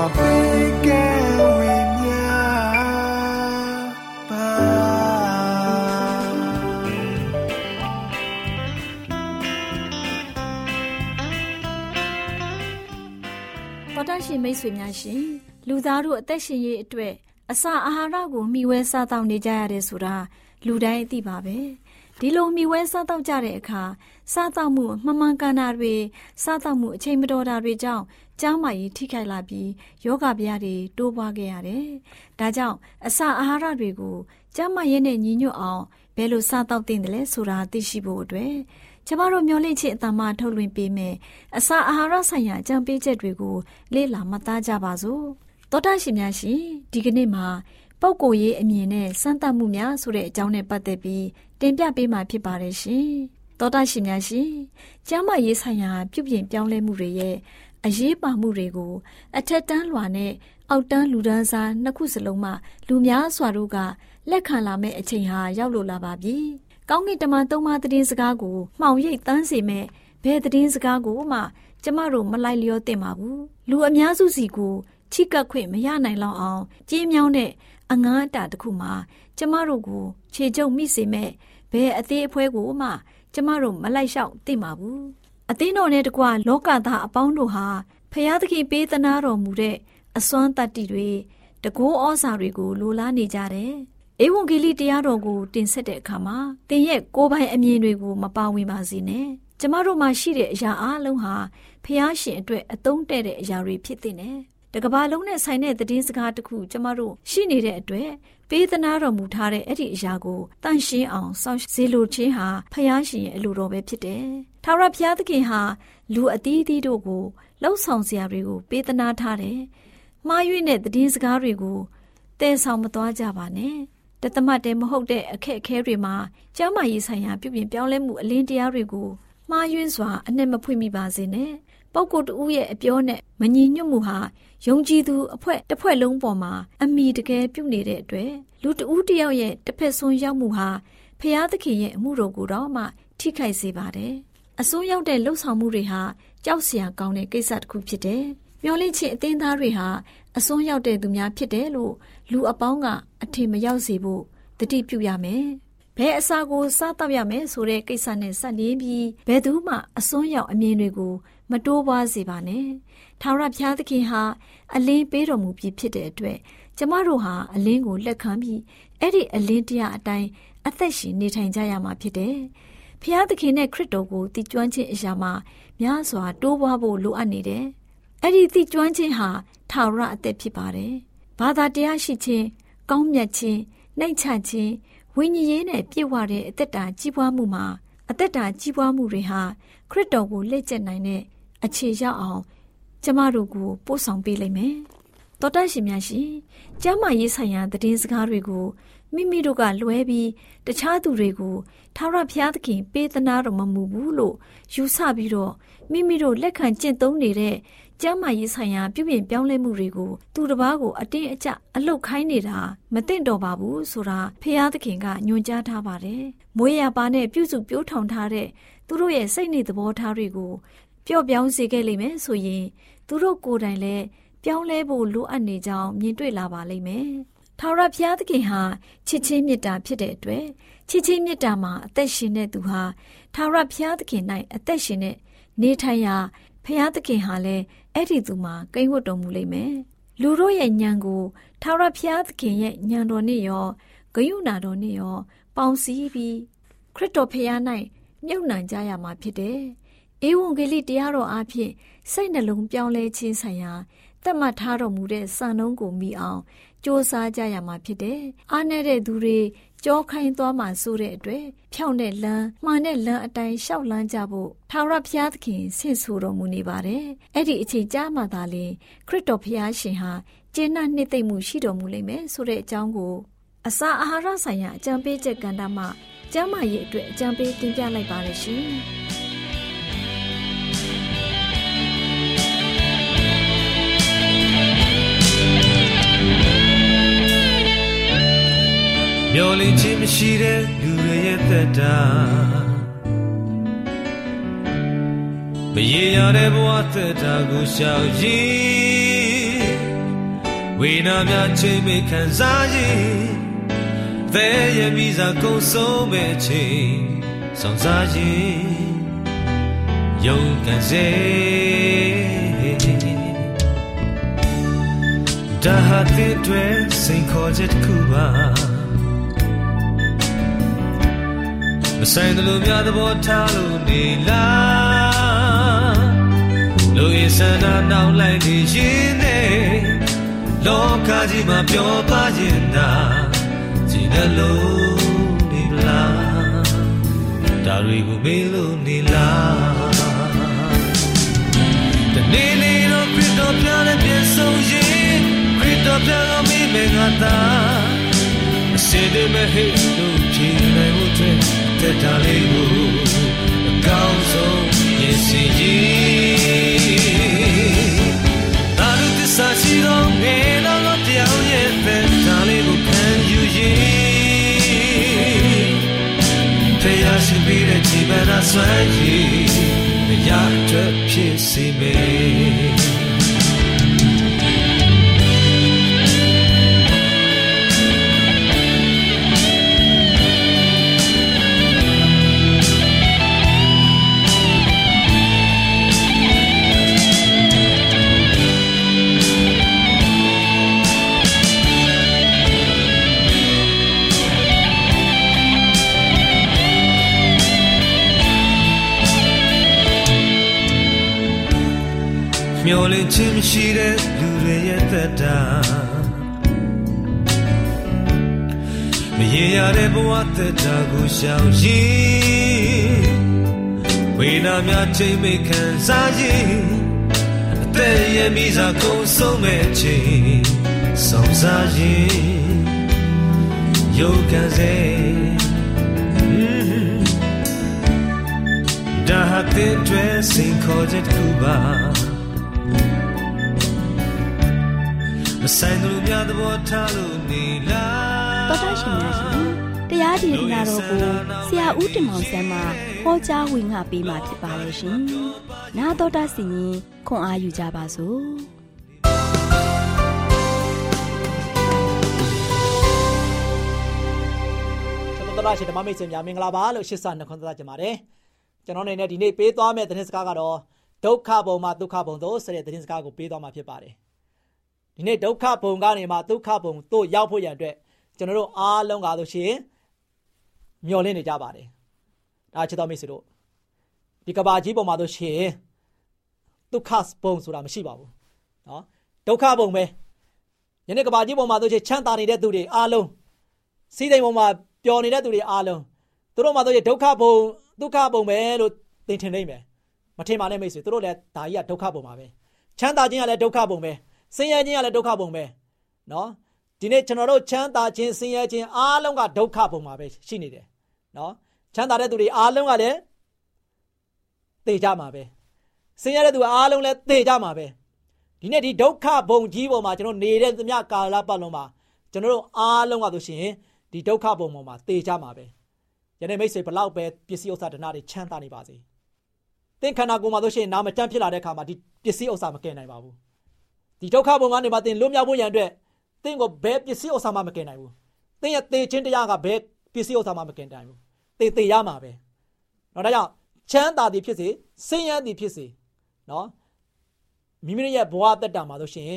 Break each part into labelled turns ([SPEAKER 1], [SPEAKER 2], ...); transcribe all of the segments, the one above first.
[SPEAKER 1] များစွာပေးကဲဝေမြပါ
[SPEAKER 2] တော်တရှိမိတ်ဆွေများရှင်လူသားတို့အသက်ရှင်ရေးအတွက်အစာအာဟာရကိုမျှဝဲစားတောက်နေကြရတယ်ဆိုတာလူတိုင်းသိပါပဲ ဒီလိုမျှဝဲစားတောက်ကြတဲ့အခါစားတောက်မှုမှမှန်ကန်တာတွေစားတောက်မှုအချိန်မတော်တာတွေကြောင့်ကျန်းမာရေးထိခိုက်လာပြီးယောဂဗျာတွေတိုးပွားခဲ့ရတယ်။ဒါကြောင့်အစာအာဟာရတွေကိုကျန်းမာရေးနဲ့ညီညွတ်အောင်ဘယ်လိုစားတောက်သင့်တယ်လဲဆိုတာသိရှိဖို့အတွက်ကျမတို့မျှဝင့်ခြင်းအတမထုတ်လွှင့်ပေးမယ်။အစာအာဟာရဆိုင်ရာအကြံပေးချက်တွေကိုလေ့လာမှတ်သားကြပါစို့။သောတာရှင်များရှင်ဒီကနေ့မှာ ပုပ်ကိုရေးအမြင်နဲ့စမ်းသပ်မှုများဆိုတဲ့အကြောင်းနဲ့ပတ်သက်ပြီးတင်ပြပေးမှာဖြစ်ပါတယ်ရှင်။သောတာရှင်များရှင်ကျမ်းမာရေးဆိုင်ရာပြုပြင်ပြောင်းလဲမှုတွေရဲ့အရေးပါမှုတွေကို အထက်တန်းလွှာနဲ့အောက်တန်းလူဒန်းစားနှစ်ခုစလုံးမှလူများစွာတို့ကလက်ခံလာမဲ့အချိန်ဟာရောက်လို့လာပါပြီ။ကောင်းကင်တမန်သုံးပါးသတင်းစကားကိုမှောင်ရိပ်တန်းစေမဲ့ဘယ်သတင်းစကားကိုမှကျမတို့မလိုက်လျောသင့်ပါဘူး။လူအများစုစီကိုချိကပ်ခွင့်မရနိုင်လောက်အောင်ကြီးမြောင်းတဲ့ အငန်းအတာတစ်ခုမှာကျမတို့ကိုခြေကျုပ်မိစေမဲ့ဘယ်အသေးအဖွဲကိုမှ ကျမတို့မလိုက်လျှောက်သင့်ပါဘူးအသင်းတော်နဲ့တကွလောကသားအပေါင်းတို့ဟာဖျားသခင်ပေးသနာတော်မူတဲ့အစွမ်းတတ္တိတွေတကောဩဇာတွေကိုလိုလားနေကြတယ်။ဧဝံဂေလိတရားတော်ကိုတင်ဆက်တဲ့အခါမှာသင်ရဲ့ကိုယ်ပိုင်အမြင်တွေကိုမပါဝင်ပါစေနဲ့။ကျမတို့မှာရှိတဲ့အရာအလုံးဟာဖျားရှင်အတွက်အသုံးတဲ့တဲ့အရာတွေဖြစ်တဲ့နဲ့ တကဘာလုံးနဲ့ဆိုင်တဲ့သတင်းစကားတစ်ခုကျမတို့ရှိနေတဲ့အတွက်ပေးသနာတော်မူထားတဲ့အဲ့ဒီအရာကိုတန့်ရှင်းအောင်စောင့်စေလိုခြင်းဟာဖျားရှင်ရဲ့အလိုတော်ပဲဖြစ်တယ်။ထာဝရဘုရားသခင်ဟာလူအသီးသီးတို့ကိုလှုပ်ဆောင်စရာတွေကိုပေးသနာထားတယ်။မှားယွင်းတဲ့သတင်းစကားတွေကိုတည်ဆောင်မသွားကြပါနဲ့။တသမတ်တဲမဟုတ်တဲ့အခက်အခဲတွေမှာကျမ်းမာရေးဆိုင်ရာပြုပြင်ပြောင်းလဲမှုအလင်းတရားတွေကိုမှားယွင်းစွာအနှစ်မဖွင့်မိပါစေနဲ့။ ပုဂ္ဂိုလ်တဦးရဲ့အပြောနဲ့မညီညွတ်မှုဟာယုံကြည်သူအဖွဲ့တစ်ဖွဲ့လုံးပေါ်မှာအမိတကယ်ပြုတ်နေတဲ့အတွက်လူတဦးတယောက်ရဲ့တစ်ဖက်ဆုံးရောက်မှုဟာဖျားသခင်ရဲ့အမှုတော်ကိုတော့မှထိခိုက်စေပါတယ်။အစိုးရောက်တဲ့လှုပ်ဆောင်မှုတွေဟာကြောက်စရာကောင်းတဲ့ကိစ္စတစ်ခုဖြစ်တယ်။မျောလင့်ခြင်းအသင်းသားတွေဟာအစွန်းရောက်တဲ့သူများဖြစ်တယ်လို့လူအပေါင်းကအထင်မရောက်စေဖို့တတိပြုရမယ်။ ဘယ်အစာကိုစားတော့ရမယ်ဆိုတဲ့ကိစ္စနဲ့ဆက်လျင်းပြီးဘယ်သူမှအစွန်းရောက်အမြင်တွေကိုမတိုးပွားစေပါနဲ့။ထာဝရဘုရားသခင်ဟာအလင်းပေးတော်မူပြီးဖြစ်တဲ့အတွက်ကျမတို့ဟာအလင်းကိုလက်ခံပြီးအဲ့ဒီအလင်းတရားအတိုင်းအသက်ရှင်နေထိုင်ကြရမှာဖြစ်တယ်။ဘုရားသခင်နဲ့ခရစ်တော်ကိုတည်ကျွမ်းခြင်းအရာမှာများစွာတိုးပွားဖို့လိုအပ်နေတယ်။အဲ့ဒီတည်ကျွမ်းခြင်းဟာထာဝရအသက်ဖြစ်ပါတယ်။ဘာသာတရားရှိခြင်း၊ကောင်းမြတ်ခြင်း၊နှိမ့်ချခြင်း ဝိညာဉ်ရေးနဲ့ပြည့်ဝတဲ့အသက်တာကြီးပွားမှုမှာအသက်တာကြီးပွားမှုတွေဟာခရစ်တော်ကိုလက်ကျက်နိုင်တဲ့အခြေရောက်အောင်ကျမတို့ကိုပို့ဆောင်ပေးလိမ့်မယ်။တော်တရှင်များရှင်ကျမ်းမာရေးဆိုင်ရာသတင်းစကားတွေကိုမိမိတို့ကလွဲပြီးတခြားသူတွေကိုထာဝရဘုရားသခင်ပေးသနာတော်မမူဘူးလို့ယူဆပြီးတော့မိမိတို့လက်ခံကျင့်သုံးနေတဲ့ ကျမ်းမာရေးဆိုင်ရာပြုပြင်ပြောင်းလဲမှုတွေကိုသူတစ်ပါးကိုအတင်းအကျပ်အလုတ်ခိုင်းနေတာမသင့်တော်ပါဘူးဆိုတာဖျားသခင်ကညွှန်ကြားထားပါတယ်။မွေးရပါနဲ့ပြုစုပြိုးထောင်ထားတဲ့သူတို့ရဲ့စိတ်နေသဘောထားတွေကိုပျော့ပြောင်းစေခဲ့လိမ့်မယ်ဆိုရင်သူတို့ကိုယ်တိုင်လည်းပြောင်းလဲဖို့လိုအပ်နေကြောင်းမြင်တွေ့လာပါလိမ့်မယ်။ထာဝရဘုရားသခင်ဟာချစ်ချင်းမေတ္တာဖြစ်တဲ့အတွက်ချစ်ချင်းမေတ္တာမှာအသက်ရှင်တဲ့သူဟာထာဝရဘုရားသခင်၌အသက်ရှင်တဲ့နေထိုင်ရာ ဘုရားသခင်ဟာလည်းအဲ့ဒီသူမှာကိန်းဝတ်တော်မူလိမ့်မယ်။လူတို့ရဲ့ညံကိုထာဝရဘုရားသခင်ရဲ့ညံတော်နဲ့ရောဂယုဏတော်နဲ့ရော ပေါင်းစည်းပြီးခရစ်တော်ဘုရား၌မြုပ်နှံကြရမှာဖြစ်တယ်။ဧဝံဂေလိတရားတော်အဖြစ်စိတ်နှလုံးပြောင်းလဲခြင်းဆိုင်ရာတတ်မှတ်ထားတော်မူတဲ့စံနှုန်းကိုမိအောင်စ조사ကြရမှာဖြစ်တယ်။အားနဲ့တဲ့သူတွေ ကြောခိုင်းသွားမှဆိုတဲ့အတွက်ဖြောင်းတဲ့လမ်းမှန်တဲ့လမ်းအတိုင်းရှောက်လန်းကြဖို့ထာဝရဘုရားသခင်ဆင့်ဆိုတော်မူနေပါတယ်။အဲ့ဒီအချိန်ကြာမှသာလေခရစ်တော်ဘုရားရှင်ဟာကျင့်နှနှစ်သိမ့်မှုရှိတော်မူလိမ့်မယ်ဆိုတဲ့အကြောင်းကိုအစာအာဟာရဆိုင်ရာအကြံပေးချက်ကဏ္ဍမှာကျမ်းမာရေးအတွက်အကြံပေးတင်ပြလိုက်ပါရရှင်။
[SPEAKER 3] မျောလင့်ခြင်းမရှိတဲ့လူတွေရဲ့သက်တာမရေရတဲ့ဘဝသက်တာကိုရှောင်ရည်ဝိနာများချိန်မိခံစားရည်သဲရမိစားကုံဆုံးမဲ့ချိန်ဆောင်စားရည်ယုံကန်စေဒါဟာတဲ့တွေစိန်ခေါ်ချက်တစ်ခုပါ ဆိုင်တယ်လို့များသဘောထားလို့နေလားလူအစန္ဒနောက်လိုက်နေရင်နဲ့လောကကြီးမှာပျော်ပါရင်သာကြည်တယ်လို့နေလားဒါတွေကိုမေးလို့နေလားတနေ့နေ့တော့ခရစ်တော်ပြန်နဲ့ပြန်ဆုံးရင်ခရစ်တော်ပြန်တော့မိမေငါသာအစေတမဟိလို့ဖြေနိုင်ဖို့ သက်တာလေးကိုအကောင်းဆုံးရင်စင်ကြီးသာလူတစ္ဆာရှိသောငယ်တော်တရားရဲ့သက်တာလေးကိုခံယူရင်ဖျားရှိပြီးတဲ့ချိန်မှသာဆွမ်းရည်မရအတွက်ဖြစ်စေမယ် ရှောင်ရည်ဝေနာများချိန်မိခံစားရည်အသက်ရဲ့မိစားကုန်ဆုံးမဲ့ချိန်ဆောင်စားရည်ယုတ်ကစေဒါဟာတဲ့တွေစင်ခေါ်ချက်ကူပါဆိုင်သူများသဘောထားလို့နေလား
[SPEAKER 4] တော်တာရှင်များရှင် တရားဒီနာတော်ကိုဆရာဦးတင်မောင်ဆန်းမှဟောကြားဝင်ငါပေးมาဖြစ်ပါရဲ့ရှင်။နာတော်တာစီရင်ခွန်အားယူကြပါစို့
[SPEAKER 5] ကျွန်တော်တို့ရှင်ဓမ္မမိတ်ဆွေများမင်္ဂလာပါလို့ရှစ်ဆနှခွန်းသတ်ကြပါတယ်ကျွန်တော်အနေနဲ့ဒီနေ့ပေးသွားမယ့်သတင်းစကားကတော့ဒုက္ခဘုံမှာဒုက္ခဘုံသို့ဆိုတဲ့သတင်းစကားကိုပေးသွားမှာဖြစ်ပါတယ်ဒီနေ့ဒုက္ခဘုံကနေမှဒုက္ခဘုံတို့ရောက်ဖို့ရန်အတွက်ကျွန်တော်တို့အားလုံးကားလို့ရှိရင် မျောလင့်နေကြပါတယ်ဒါချစ်တော်မိတ်ဆွေတို့ဒီကဘာကြီးပုံမှာတို့ရှင်ဒုက္ခပုံဆိုတာမရှိပါဘူးနော်ဒုက္ခပုံပဲယနေ့ကဘာကြီးပုံမှာတို့ရှင်ချမ်းသာနေတဲ့သူတွေအားလုံးစီးတိမ်ပုံမှာပျော်နေတဲ့သူတွေအားလုံးသူတို့မှာတို့ရှင်ဒုက္ခပုံဒုက္ခပုံပဲလို့သင်ထင်နေမယ်မထင်ပါနဲ့မိတ်ဆွေသူတို့လည်းဒါကြီးကဒုက္ခပုံပါပဲချမ်းသာခြင်းကလည်းဒုက္ခပုံပဲဆင်းရဲခြင်းကလည်းဒုက္ခပုံပဲနော်ဒီနေ့ကျွန်တော်တို့ချမ်းသာခြင်းဆင်းရဲခြင်းအားလုံးကဒုက္ခပုံပါပဲရှိနေတယ် နော်ချမ်းသာတဲ့သူတွေအားလုံးကလည်းသေကြမှာပဲဆင်းရဲတဲ့သူအားလုံးလည်းသေကြမှာပဲဒီနေ့ဒီဒုက္ခဘုံကြီးပေါ်မှာကျွန်တော်နေတဲ့သမျှကာလပတ်လုံးမှာကျွန်တော်တို့အားလုံးကဆိုရှင်ဒီဒုက္ခဘုံပေါ်မှာတေချမှာပဲယနေ့မိတ်ဆွေဘလောက်ပဲပစ္စည်းဥစ္စာဒနာတွေချမ်းသာနေပါစေသင်ခန္ဓာကိုယ်မှာဆိုရှင်နာမတန်းဖြစ်လာတဲ့အခါမှာဒီပစ္စည်းဥစ္စာမကယ်နိုင်ပါဘူးဒီဒုက္ခဘုံကနေမှသင်လွတ်မြောက်ဖို့ရန်အတွက်သင်ကိုဘယ်ပစ္စည်းဥစ္စာမှမကယ်နိုင်ဘူးသင်ရဲ့သေခြင်းတရားကဘယ် ပစ္စည်းဥစ္စာမှမကယ်နိုင်ဘူးသေသေရမှာပဲเนาะဒါကြောင့်ချမ်းသာသည်ဖြစ်စေဆင်းရဲသည်ဖြစ်စေเนาะမိမိရဲ့ဘဝတက်တာမှာဆိုရှင်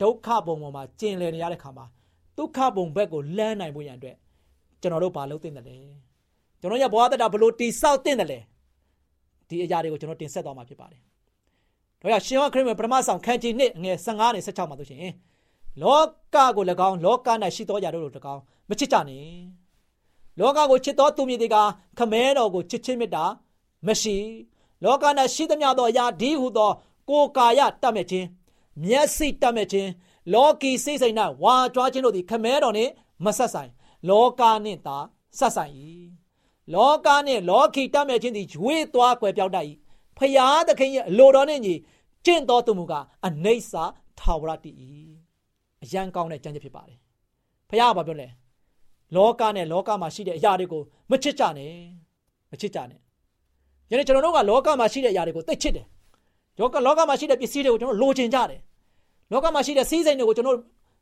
[SPEAKER 5] ဒုက္ခဘုံပေါ်မှာကျင်လည်နေရတဲ့ခါမှာဒုက္ခဘုံဘက်ကိုလမ်းနိုင်ဖို့ရန်အတွက်ကျွန်တော်တို့ဘာလုပ်သင့်တယ်လဲကျွန်တော်ရဲ့ဘဝတက်တာဘလို့တိဆောက်သင့်တယ်လဲဒီအရာတွေကိုကျွန်တော်တင်ဆက်သွားမှာဖြစ်ပါတယ်။ဒါကြောင့်ရှင်ဟောခရစ်ဝင်ပထမဆောင်ခန်းကြီး1ငွေ15နဲ့16မှာဆိုရှင်လောကကို၎င်းလောက၌ရှိသောຢာတို့လို၎င်းမချစ်ကြနှင့် လောကကိုချစ်သောသူမြည်တွေကခမဲတော်ကိုချစ်ချင်းမေတ္တာမရှိလောက၌ရှိသမျှသောအရာဒီဟုသော ကိုယ်ကာယတတ်မဲ့ခြင်းမျက်စိတတ်မဲ့ခြင်းလောကီစိတ်စိတ်၌ဝါကြွားခြင်းတို့သည်ခမဲတော်နှင့်မဆက်ဆိုင် လောကနှင့်သာဆက်ဆိုင်၏လောကနှင့်လောကီတတ်မဲ့ခြင်းသည်ရွေးသွားကွယ်ပြောက်တတ်၏ဖျားသခင်ရဲ့အလိုတော်နှင့်ညီကျင့်တော်သူမူကားအနိစ္စထာဝရတည်၏အယံကောင်းတဲ့ကြံချက်ဖြစ်ပါတယ်ဖျားကဘာပြောလဲ လောကနဲ့လောကမှာရှိတဲ့အရာတွေကိုမချစ်ကြနဲ့မချစ်ကြနဲ့ယနေ့ကျွန်တော်တို့ကလောကမှာရှိတဲ့အရာတွေကိုသိချစ်တယ်လောကလောကမှာရှိတဲ့ပစ္စည်းတွေကိုကျွန်တော်လိုချင်ကြတယ်လောကမှာရှိတဲ့စီးစိမ်တွေကိုကျွန်တော်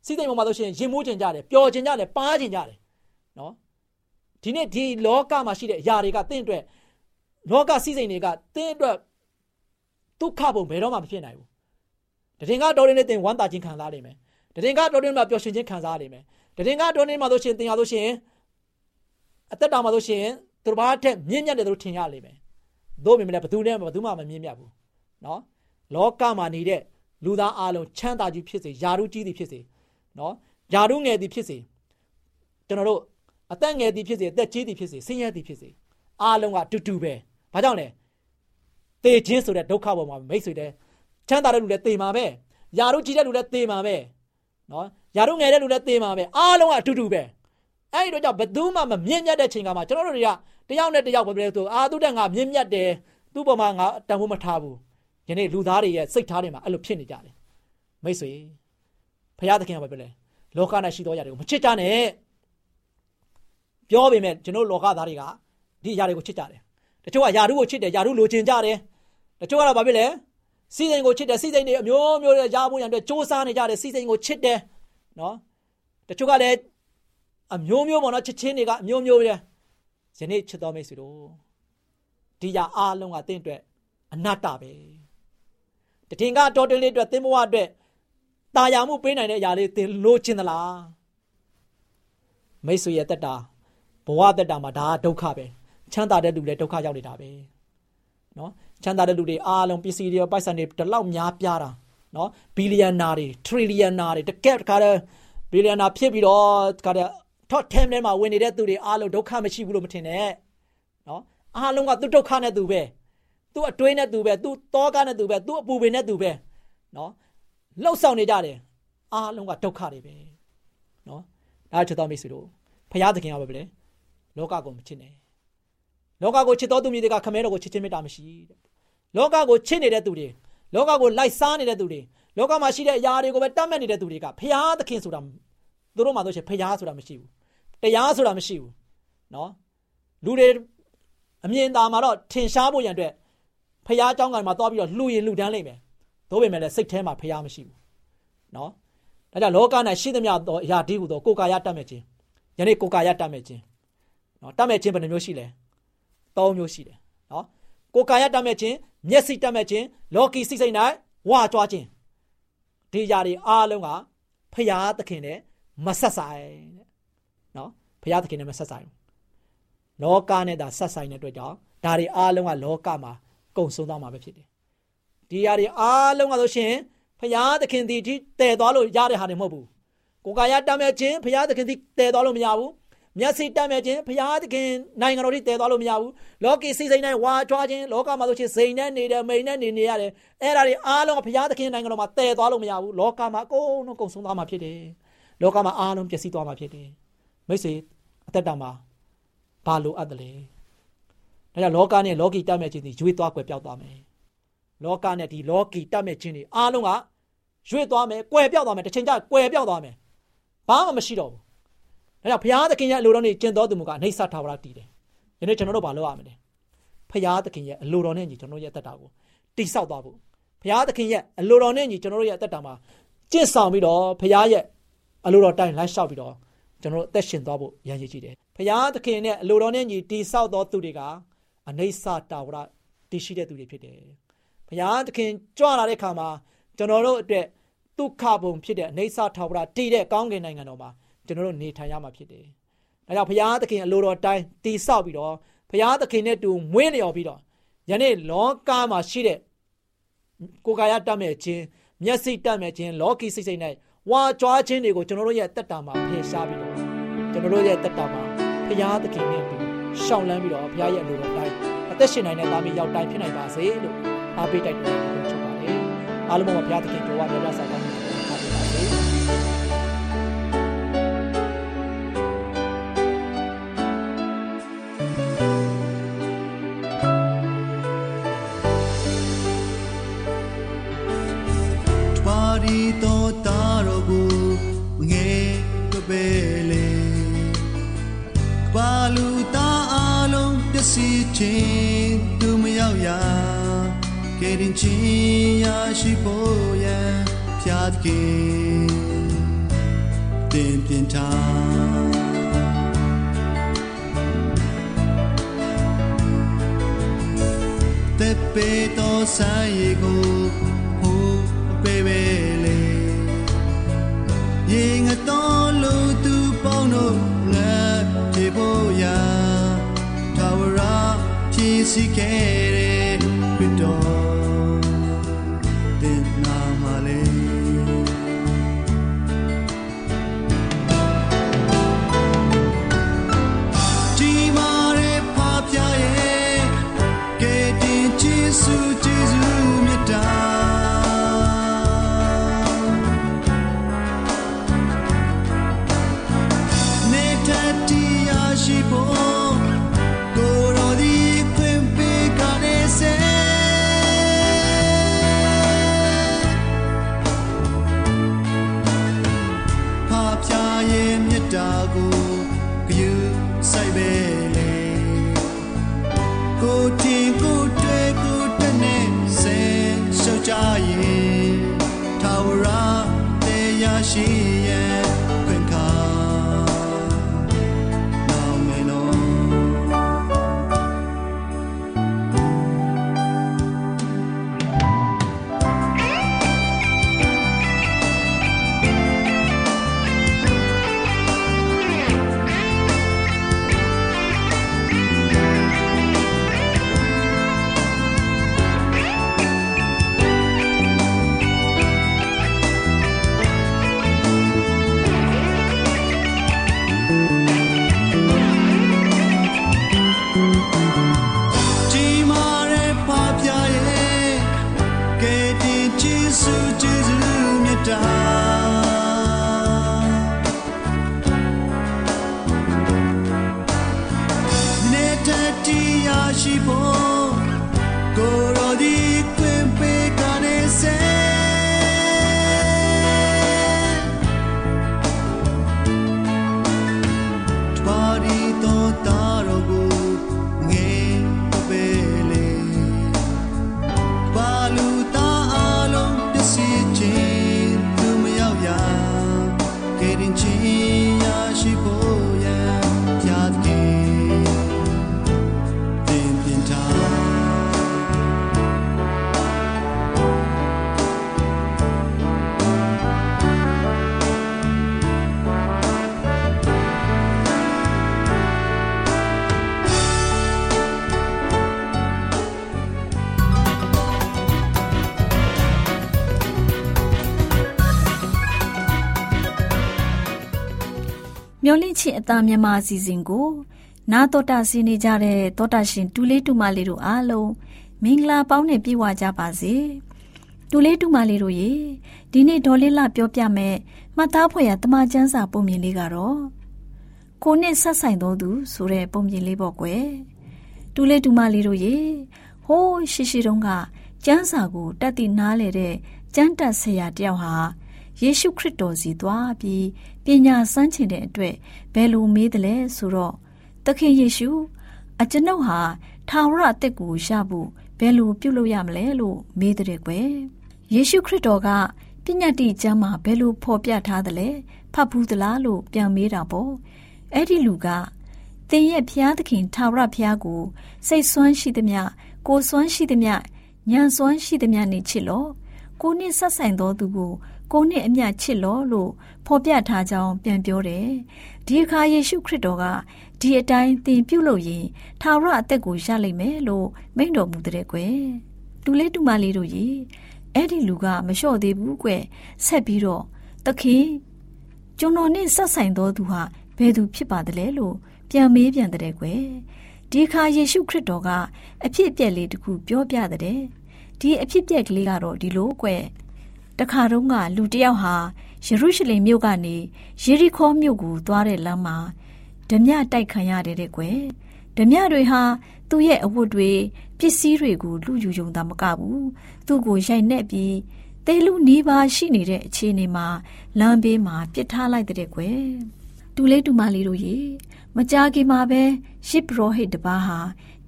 [SPEAKER 5] စီးစိမ်ပေါ်မှာဆိုရှင်ရင်မိုးချင်ကြတယ်ပျော်ချင်ကြတယ်ပါးချင်ကြတယ်နော်ဒီနေ့ဒီလောကမှာရှိတဲ့အရာတွေကတင့်အတွက်လောကစီးစိမ်တွေကတင့်အတွက်ဒုက္ခပုံဘယ်တော့မှမဖြစ်နိုင်ဘူးတည်ငါတော်ရင်နဲ့တင်ဝမ်းသာခြင်းခံစားနိုင်မယ်တည်ငါတော်ရင်မှာပျော်ရွှင်ခြင်းခံစားနိုင်မယ် တည်ငါတော်ရင်မှာဆိုရှင်တင်ရဆိုရှင်အသက်တာမှာဆိုရှင်သူတစ်ပါးထက်မြင့်မြတ်တယ်လို့ထင်ရလိမ့်မယ်သို့ပေမဲ့ဘယ်သူနဲ့ဘယ်သူမှမမြင့်မြတ်ဘူးနော်လောကမှာနေတဲ့လူသားအလုံးချမ်းသာကြီးဖြစ်စေယာရုကြီးသည်ဖြစ်စေနော်ယာရုငယ်သည်ဖြစ်စေကျွန်တော်တို့အသက်ငယ်သည်ဖြစ်စေအသက်ကြီးသည်ဖြစ်စေဆင်းရဲသည်ဖြစ်စေအားလုံးကတူတူပဲဘာကြောင့်လဲတေခြင်းဆိုတဲ့ဒုက္ခပေါ်မှာမိတ်ဆွေတဲ့ချမ်းသာတဲ့လူလည်းတေမှာပဲယာရုကြီးတဲ့လူလည်းတေမှာပဲ နော်ယာရုငယ်တဲ့လူလည်းတေမှာပဲအားလုံးကအတူတူပဲအဲ့ဒီတော့ကြောင့်ဘယ်သူမှမမြင့်မြတ်တဲ့ချိန်ကမှကျွန်တော်တို့တွေကတယောက်နဲ့တယောက်ပဲပြောဆိုအာသူတက်ငါမြင့်မြတ်တယ်သူ့ပေါ်မှာငါတန်ဖိုးမထားဘူးယနေ့လူသားတွေရဲ့စိတ်ထားတွေမှာအဲ့လိုဖြစ်နေကြတယ်မိတ်ဆွေဖရာသခင်ကပြောလဲလောက၌ရှိသောຢာတွေကိုမချစ်ကြနဲ့ပြောပေမဲ့ကျွန်တော်လောကသားတွေကဒီຢာတွေကိုချစ်ကြတယ်တချို့ကຢာရုကိုချစ်တယ်ຢာရုလိုချင်ကြတယ်တချို့ကတော့ဘာဖြစ်လဲ စီစိန်ကိုချစ်တယ်စီစိန်တွေအမျိုးမျိုးတွေရားဖို့ရန်အတွက်စ조사နေကြတယ်စီစိန်ကိုချစ်တယ်နော်တချို့ကလည်းအမျိုးမျိုးပေါ့နော်ချစ်ချင်းတွေကအမျိုးမျိုးပဲယနေ့ချစ်တော်မိတ်ဆွေတို့ဒီရအားလုံးကတင့်အတွက်အနတ္တပဲတထင်ကတော်တင်လေးအတွက်သင်ဘဝအတွက်တာယာမှုပေးနိုင်တဲ့အရာလေးသင်လိုချင်သလားမိတ်ဆွေရဲ့တက်တာဘဝတက်တာမှာဒါကဒုက္ခပဲချမ်းသာတဲ့လူလည်းဒုက္ခရောက်နေတာပဲနော် ချမ်းသာတဲ့လူတွေအားလုံးပစ္စည်းတွေပိုက်ဆံတွေဒီလောက်များပြားတာနော်ဘီလီယံနာတွေထရီလီယံနာတွေတကယ်တခါတည်းဘီလီယံနာဖြစ်ပြီးတော့တခါတည်း top 10ထဲမှာဝင်နေတဲ့သူတွေအားလုံးဒုက္ခမရှိဘူးလို့မထင်နဲ့နော်အားလုံးကသူဒုက္ခနဲ့သူပဲသူအတွင်းနဲ့သူပဲသူတောကနဲ့သူပဲသူအပူပင်နဲ့သူပဲနော်လှုပ်ဆောင်နေကြတယ်အားလုံးကဒုက္ခတွေပဲနော်ဒါချစ်တော်မိတ်ဆွေတို့ဖရာသခင်ကပဲလေလောကကိုမချစ်နဲ့လောကကိုချစ်တော်သူမြေတွေကခမဲတော်ကိုချစ်ခြင်းမေတ္တာမရှိတဲ့ လောကကိုချစ်နေတဲ့သူတွေလောကကိုလိုက်စားနေတဲ့သူတွေလောကမှာရှိတဲ့အရာတွေကိုပဲတတ်မှတ်နေတဲ့သူတွေကဖရာသခင်ဆိုတာသူတို့မှတော့ရှင်ဖရာဆိုတာမရှိဘူးတရားဆိုတာမရှိဘူးနော်လူတွေအမြင်သာမှာတော့ထင်ရှားဖို့ရန်အတွက်ဖះเจ้าကမှာသွားပြီးတော့လှူရင်လှူဒန်းလိမ့်မယ်။သို့ပေမဲ့လည်းစိတ်ထဲမှာဖះမရှိဘူး။နော်။ဒါကြောင့်လောက၌ရှိသမျှသောအရာဒီဟုသောကိုယ်ကာယတတ်မဲ့ခြင်း။ယနေ့ကိုယ်ကာယတတ်မဲ့ခြင်း။နော်တတ်မဲ့ခြင်းဘယ်နှမျိုးရှိလဲ။၃မျိုးရှိတယ်။နော်။ ကိုယ်ကာယတတ်မဲ့ခြင်း၊မျက်စိတတ်မဲ့ခြင်း၊လောကီစိတ်စိတ်၌ဝါကြွားခြင်း။ဒီຢာတွေအားလုံးကဖះသခင်နဲ့မဆက်ဆိုင်တဲ့။နော်။ဖះသခင်နဲ့မဆက်ဆိုင်ဘူး။လောကနဲ့သာဆက်ဆိုင်တဲ့အတွက်ကြောင့်ဒါတွေအားလုံးကလောကမှာကုံဆုံးသွားမှာပဲဖြစ်တယ်။ဒီຢာတွေအားလုံးကဆိုရှင်ဖရာသခင်ဒီတည်သွားလို့ရတဲ့ဟာတွေမဟုတ်ဘူး။ကိုယ်ကာယတတ်မဲ့ခြင်းဖရာသခင်ဒီတည်သွားလို့မရဘူး။ မျက်စိတတ်မဲ့ခြင်းဖရာသခင်နိုင်ငံတော်ဒီတည်သွားလို့မရဘူး။လောကီစိတ်စိတ်နဲ့ဝါကြွားခြင်းလောကမှာဆိုရှင်စိန်နဲ့နေတယ်မိန်နဲ့နေနေရတယ်။အဲ့ဒါတွေအားလုံးဖရာသခင်နိုင်ငံတော်မှာတည်သွားလို့မရဘူး။လောကမှာအကုန်လုံးကုံဆုံးသွားမှာဖြစ်တယ်။လောကမှာအားလုံးပျက်စီးသွားမှာဖြစ်တယ်။မိတ်ဆွေအသက်တာမှာဘာလိုအပ်တယ်လဲ။ဒါကြောင့်လောကနဲ့လောကီတတ်မဲ့ခြင်းတွေရွေးသွားကွယ်ပြောက်သွားမယ်လောကနဲ့ဒီလောကီတတ်မဲ့ခြင်းတွေအားလုံးကရွေ့သွားမယ်ကွယ်ပြောက်သွားမယ်တစ်ချိန်ကျကွယ်ပြောက်သွားမယ်ဘာမှမရှိတော့ဘူး ဒါကြောင့်ဘုရားသခင်ရဲ့အလိုတော်နဲ့ကျင့်တော်သူမူကအနိစ္စထာဝရတည်တယ်ယနေ့ကျွန်တော်တို့ဘာလုပ်ရမလဲဘုရားသခင်ရဲ့အလိုတော်နဲ့ညီကျွန်တော်တို့ရဲ့တက်တာကိုတိဆောက်သွားဖို့ဘုရားသခင်ရဲ့အလိုတော်နဲ့ညီကျွန်တော်တို့ရဲ့တက်တာမှာကျင့်ဆောင်ပြီးတော့ဘုရားရဲ့အလိုတော်တိုင်းလိုက်လျှောက်ပြီးတော့ကျွန်တော်တို့အသက်ရှင်သွားဖို့ရည်ရည်ကြည့်တယ်ဘုရားသခင်နဲ့အလိုတော်နဲ့ညီတိဆောက်သောသူတွေကအနိစ္စတာဝရတည်ရှိတဲ့သူတွေဖြစ်တယ်ဘုရားသခင်ကြွလာတဲ့ခါမှာကျွန်တော်တို့အတွက်ဒုက္ခပုံဖြစ်တဲ့အနေဆာထာဝရတည်တဲ့ကောင်းကင်နိုင်ငံတော်မှာ ကျွန်တော်တို့နေထိုင်ရမှာဖြစ်တယ်။ဒါကြောင့်ဘုရားသခင်အလိုတော်တိုင်းတည်ဆောက်ပြီးတော့ဘုရားသခင်နဲ့တူမွေးလျော်ပြီးတော့ယနေ့လောကမှာရှိတဲ့ကိုယ်ကာယတတ်မဲ့ခြင်းမျက်စိတတ်မဲ့ခြင်းလောကီစိတ်စိတ်၌ဝါကြွားခြင်းတွေကိုကျွန်တော်တို့ရဲ့တက်တာမှာဖယ်ရှားပြီးတော့ကျွန်တော်တို့ရဲ့တက်တာမှာဘုရားသခင်နဲ့တူရှောင်လန်းပြီးတော့ဘုရားရဲ့အလိုတော်တိုင်းအသက်ရှင်နိုင်တဲ့သားမီးရောက်တိုင်းဖြစ်နိုင်ပါစေလို့အားပေးတိုက်တွန်းချင်ပါတယ်အားလုံးပါဘုရားသခင်ကြောဝါမြတ်စွာဘုရားကိုအားပေးပါ စီး
[SPEAKER 1] ခြင်းသူမရောက်ရာကဲရင်ချင်းရရှိဖို့ရန်ဖြာကေတင်ပြင်ထားတဲ့ပေတော်ဆိုင်ရီကိုဟိုပေပေလေရင်ငတော် ဖြ တရား တီယာ
[SPEAKER 2] မျောလင့်ချင်းအသားမြန်မာအစီအစဉ်ကို နာတော်တာစီနေကြတဲ့တောတာရှင်တူလေးတူမလေးတို့အားလုံးမင်္ဂလာပေါင်းနဲ့ပြည့်ဝကြပါစေတူလေးတူမလေးတို့ရေဒီနေ့ဒေါ်လေးလာပြောပြမယ်မှတ်သားဖွယ်ရတမချန်းစာပုံမြင်လေးကတော့ကိုနဲ့ဆက်ဆိုင်တော်သူဆိုတဲ့ပုံမြင်လေးပေါ့ကွယ်တူလေးတူမလေးတို့ရေဟိုးရှိရှိတုန်းကကျန်းစာကိုတက်တည်နားလေတဲ့ကျမ်းတက်ဆရာတယောက်ဟာယေရှုခရစ်တော်စီသွားပြီး ပညာစမ်းချင်တဲ့အတွက်ဘယ်လိုမေးတယ်လဲဆိုတော့သခင်ယေရှုအကျွန်ုပ်ဟာထာဝရအသက်ကိုရဖို့ဘယ်လိုပြုလုပ်ရမလဲလို့မေးတဲ့ကွယ်ယေရှုခရစ်တော်ကပညာတိကျမ်းမှာဘယ်လိုဖော်ပြထားသလဲဖတ်ဘူးသလားလို့ပြန်မေးတာပေါ့အဲ့ဒီလူကသင်ရဲ့ဖျားသခင်ထာဝရဖျားကိုစိတ်ဆွမ်းရှိသမျှကိုယ်ဆွမ်းရှိသမျှဉာဏ်စွမ်းရှိသမျှနဲ့ချစ်လို့ကိုနှစ်ဆက်ဆိုင်သောသူကို ကိုနှစ်အမျှချစ်လို့လို့ဖော်ပြထားကြောင်းပြန်ပြောတယ်။ဒီအခါယေရှုခရစ်တော်ကဒီအတိုင်းသင်ပြုလုပ်ရင်ထာဝရအသက်ကိုရလိမ့်မယ်လို့မိန့်တော်မူတဲ့ကွယ်။တူလေးတူမလေးတို့ရေအဲ့ဒီလူကမလျှော့သေးဘူးကွဆက်ပြီးတော့သခင်ကျွန်တော်နဲ့ဆက်ဆိုင်သောသူဟာဘယ်သူဖြစ်ပါသလဲလို့ပြန်မေးပြန်တဲ့ကွယ်ဒီခါယေရှုခရစ်တော်ကအဖြစ်အပျက်လေးတခုပြောပြတဲ့ဒီအဖြစ်အပျက်ကလေးကတော့ဒီလိုကွ တခါတုန်းကလူတယောက်ဟာယေရုရှလင်မြို့ကနေယေရီခေါမြို့ကိုသွားတဲ့လမ်းမှာဓမြတိုက်ခံရတယ်တဲ့ကွယ်ဓမြတွေဟာသူ့ရဲ့အဝတ်တွေပစ္စည်းတွေကိုလူယူယုံတာမကဘူးသူ့ကိုရိုက်နှက်ပြီးတဲလူနီးပါးရှိနေတဲ့အခြေအနေမှာလမ်းဘေးမှာပြစ်ထားလိုက်တဲ့ကွယ်တူလေးတူမလေးတို့ရေမကြခင်မှာပဲရှစ်ပရောဟိတ်တပါးဟာ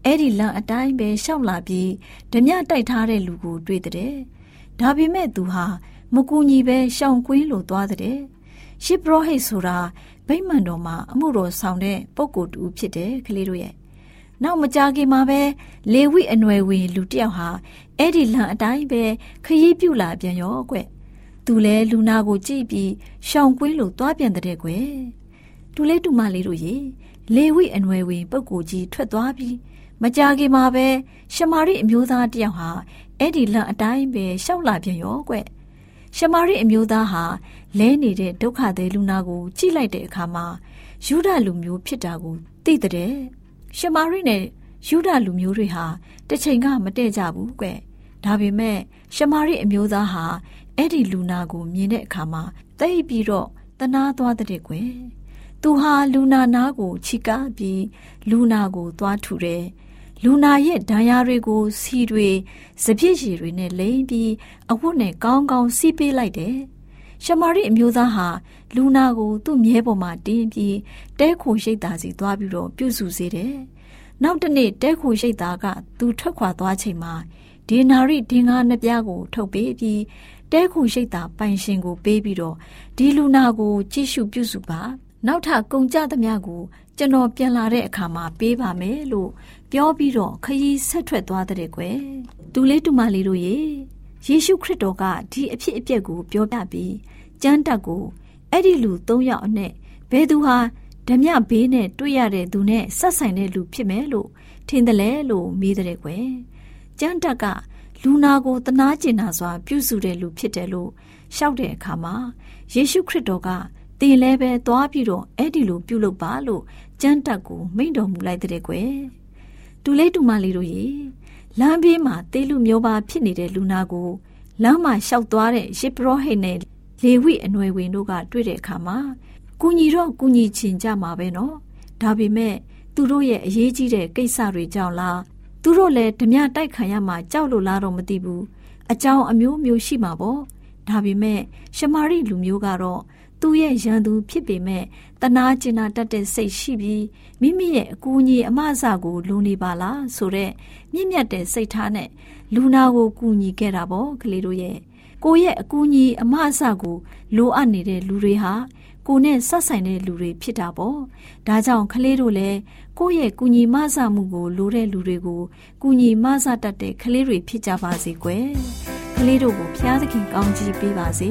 [SPEAKER 2] အဲ့ဒီလမ်းအတိုင်းပဲရှောက်လာပြီးဓမြတိုက်ထားတဲ့လူကိုတွေ့တဲ့ ဒါပေမဲ့သူဟာမကူညီပဲရှောင်ကွင်းလိုသွားတဲ့ရှစ်ပရောဟိတ်ဆိုတာဗိမ္မာန်တော်မှာအမှုတော်ဆောင်တဲ့ပုဂ္ဂိုလ်တူဖြစ်တယ်ကလေးတို့ရဲ့နောက်မကြခင်မှာပဲလေဝိအနွယ်ဝင်လူတယောက်ဟာအဲ့ဒီလမ်းအတိုင်းပဲခရီးပြူလာပြန်ရောကွသူလဲလူနာကိုကြည့်ပြီးရှောင်ကွင်းလိုသွားပြန်တဲ့ကွတူလေးတူမလေးတို့ရေလေဝိအနွယ်ဝင်ပုဂ္ဂိုလ်ကြီးထွက်သွားပြီးမကြခင်မှာပဲရှမာရိအမျိုးသားတယောက်ဟာ အဲ့ဒီလန့်အတိုင်းပဲရှောက်လာပြန်ရောကွရှမာရိအမျိုးသားဟာလဲနေတဲ့ဒုက္ခသည်လူနာကိုကြည့်လိုက်တဲ့အခါမှာယူဒလူမျိုးဖြစ်တာကိုသိတဲ့ရှမာရိနဲ့ယူဒလူမျိုးတွေဟာတစ်ချိန်ကမတည့်ကြဘူးကွဒါပေမဲ့ရှမာရိအမျိုးသားဟာအဲ့ဒီလူနာကိုမြင်တဲ့အခါမှာတိတ်ပြီးတော့တနာသွားတဲ့ကွယ်သူဟာလူနာနာကိုချီကားပြီးလူနာကိုသွားထူတယ် လူနာရဲ့ဒဏ်ရာတွေကိုစီတွေစပြည့်ရည်တွေနဲ့လိမ့်ပြီးအဝတ်နဲ့ကောင်းကောင်းစီးပေးလိုက်တယ်ရှမာရိအမျိုးသားဟာလူနာကိုသူ့မြဲပေါ်မှာတင်းပြီးတဲခိုရှိတ်သားစီသွားပြီးတော့ပြုစုစေတယ်နောက်တနေ့တဲခိုရှိတ်သားကသူထွက်ခွာသွားချိန်မှာဒေနာရိဒင်္ဂါနှစ်ပြားကို ထုတ်ပေးပြီးတဲခိုရှိတ်သားပိုင်ရှင်ကိုပေးပြီးတော့ဒီလူနာကိုကြည့်ရှုပြုစုပါနောက်ထပ်ကုန်ကြသမျှကိုကျွန်တော်ပြန်လာတဲ့အခါမှာပေးပါမယ်လို့ ပြောပြီးတော့ခရီးဆက်ထွက်သွားတဲ့ကွယ်တူလေးတူမလေးတို့ရေယေရှုခရစ်တော်ကဒီအဖြစ်အပျက်ကိုပြောပြပြီးကျမ်းတက်ကိုအဲ့ဒီလူ၃ယောက်အနဲ့ဘယ်သူဟာဓမြဘေးနဲ့တွေ့ရတဲ့သူနဲ့ဆက်ဆိုင်တဲ့လူဖြစ်မယ်လို့ထင်တယ်လေလို့မေးတဲ့ကွယ်ကျမ်းတက်ကလူနာကိုတနာကျင်နာစွာ ပြုစုတဲ့လူဖြစ်တယ်လို့ရှောက်တဲ့အခါမှာယေရှုခရစ်တော်ကတင်လဲပဲသွားပြီးတော့အဲ့ဒီလိုပြုလုပ်ပါလို့ကျမ်းတက်ကိုမိန့်တော်မူလိုက်တဲ့ကွယ် တူလေးတူမလေးတို့ရေလမ်းဘေးမှာတေးလူမျိုးပါဖြစ်နေတဲ့လူနာကိုလမ်းမှာရှောက်သွားတဲ့ရှစ်ပရောဟိတ်နဲ့လေဝိအနွယ်ဝင်တို့ကတွေ့တဲ့အခါမှာကုညီတော့ကုညီချင်ကြမှာပဲနော်ဒါပေမဲ့သူတို့ရဲ့အရေးကြီးတဲ့ကိစ္စတွေကြောင့်လားသူတို့လည်းဓမြတိုက်ခံရမှာကြောက်လို့လားတော့မသိဘူးအကြောင်းအမျိုးမျိုးရှိမှာပေါ့ဒါပေမဲ့ရှမာရိလူမျိုးကတော့ သူ့ရဲ့ရန်သူဖြစ်ပေမဲ့တနာကျင်နာတတ်တဲ့စိတ်ရှိပြီးမိမိရဲ့အကူအညီအမအစကိုလိုနေပါလားဆိုတော့မြင့်မြတ်တဲ့စိတ်ထားနဲ့လူနာကိုကူညီခဲ့တာပေါ့ကလေးတို့ရဲ့ကိုရဲ့အကူအညီအမအစကိုလိုအပ်နေတဲ့လူတွေဟာကိုနဲ့ဆက်ဆိုင်တဲ့လူတွေဖြစ်တာပေါ့ဒါကြောင့်ကလေးတို့လည်းကိုယ့်ရဲ့ကုညီမဆမှုကိုလိုတဲ့လူတွေကိုကုညီမဆတတ်တဲ့ကလေးတွေဖြစ်ကြပါစေကွယ်ကလေးတို့ကိုဖျားသခင်ကောင်းချီးပေးပါစေ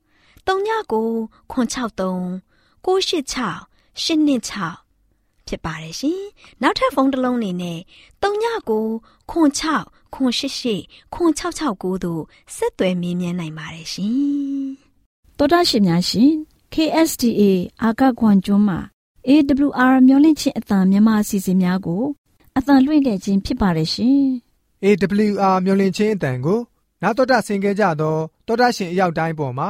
[SPEAKER 4] 39 663 686 826ဖြစ်ပါတယ်ရှင်။နောက်ထပ်ဖုန်းတစ်လုံးနေနဲ့39 06 088 0669တို့ဆက်သွယ်မြင်းမြန်းနိုင်ပါတယ်ရှင်။
[SPEAKER 2] တော်တာရှင်များရှင် KSTA အာကခွန်ကျွန်းမှာ AWR မျိုးလင့်ချင်းအတံမြန်မာအစီအစဉ်များကိုအတံလွှင့်ခဲ့ခြင်းဖြစ်ပါတယ်ရှင်
[SPEAKER 6] AWR မျော်လင့်ခြင်းအတန်ကိုနာတော်တာဆင် गे ကြတော့တောတာရှင်အရောက်တိုင်းပေါ်မှာ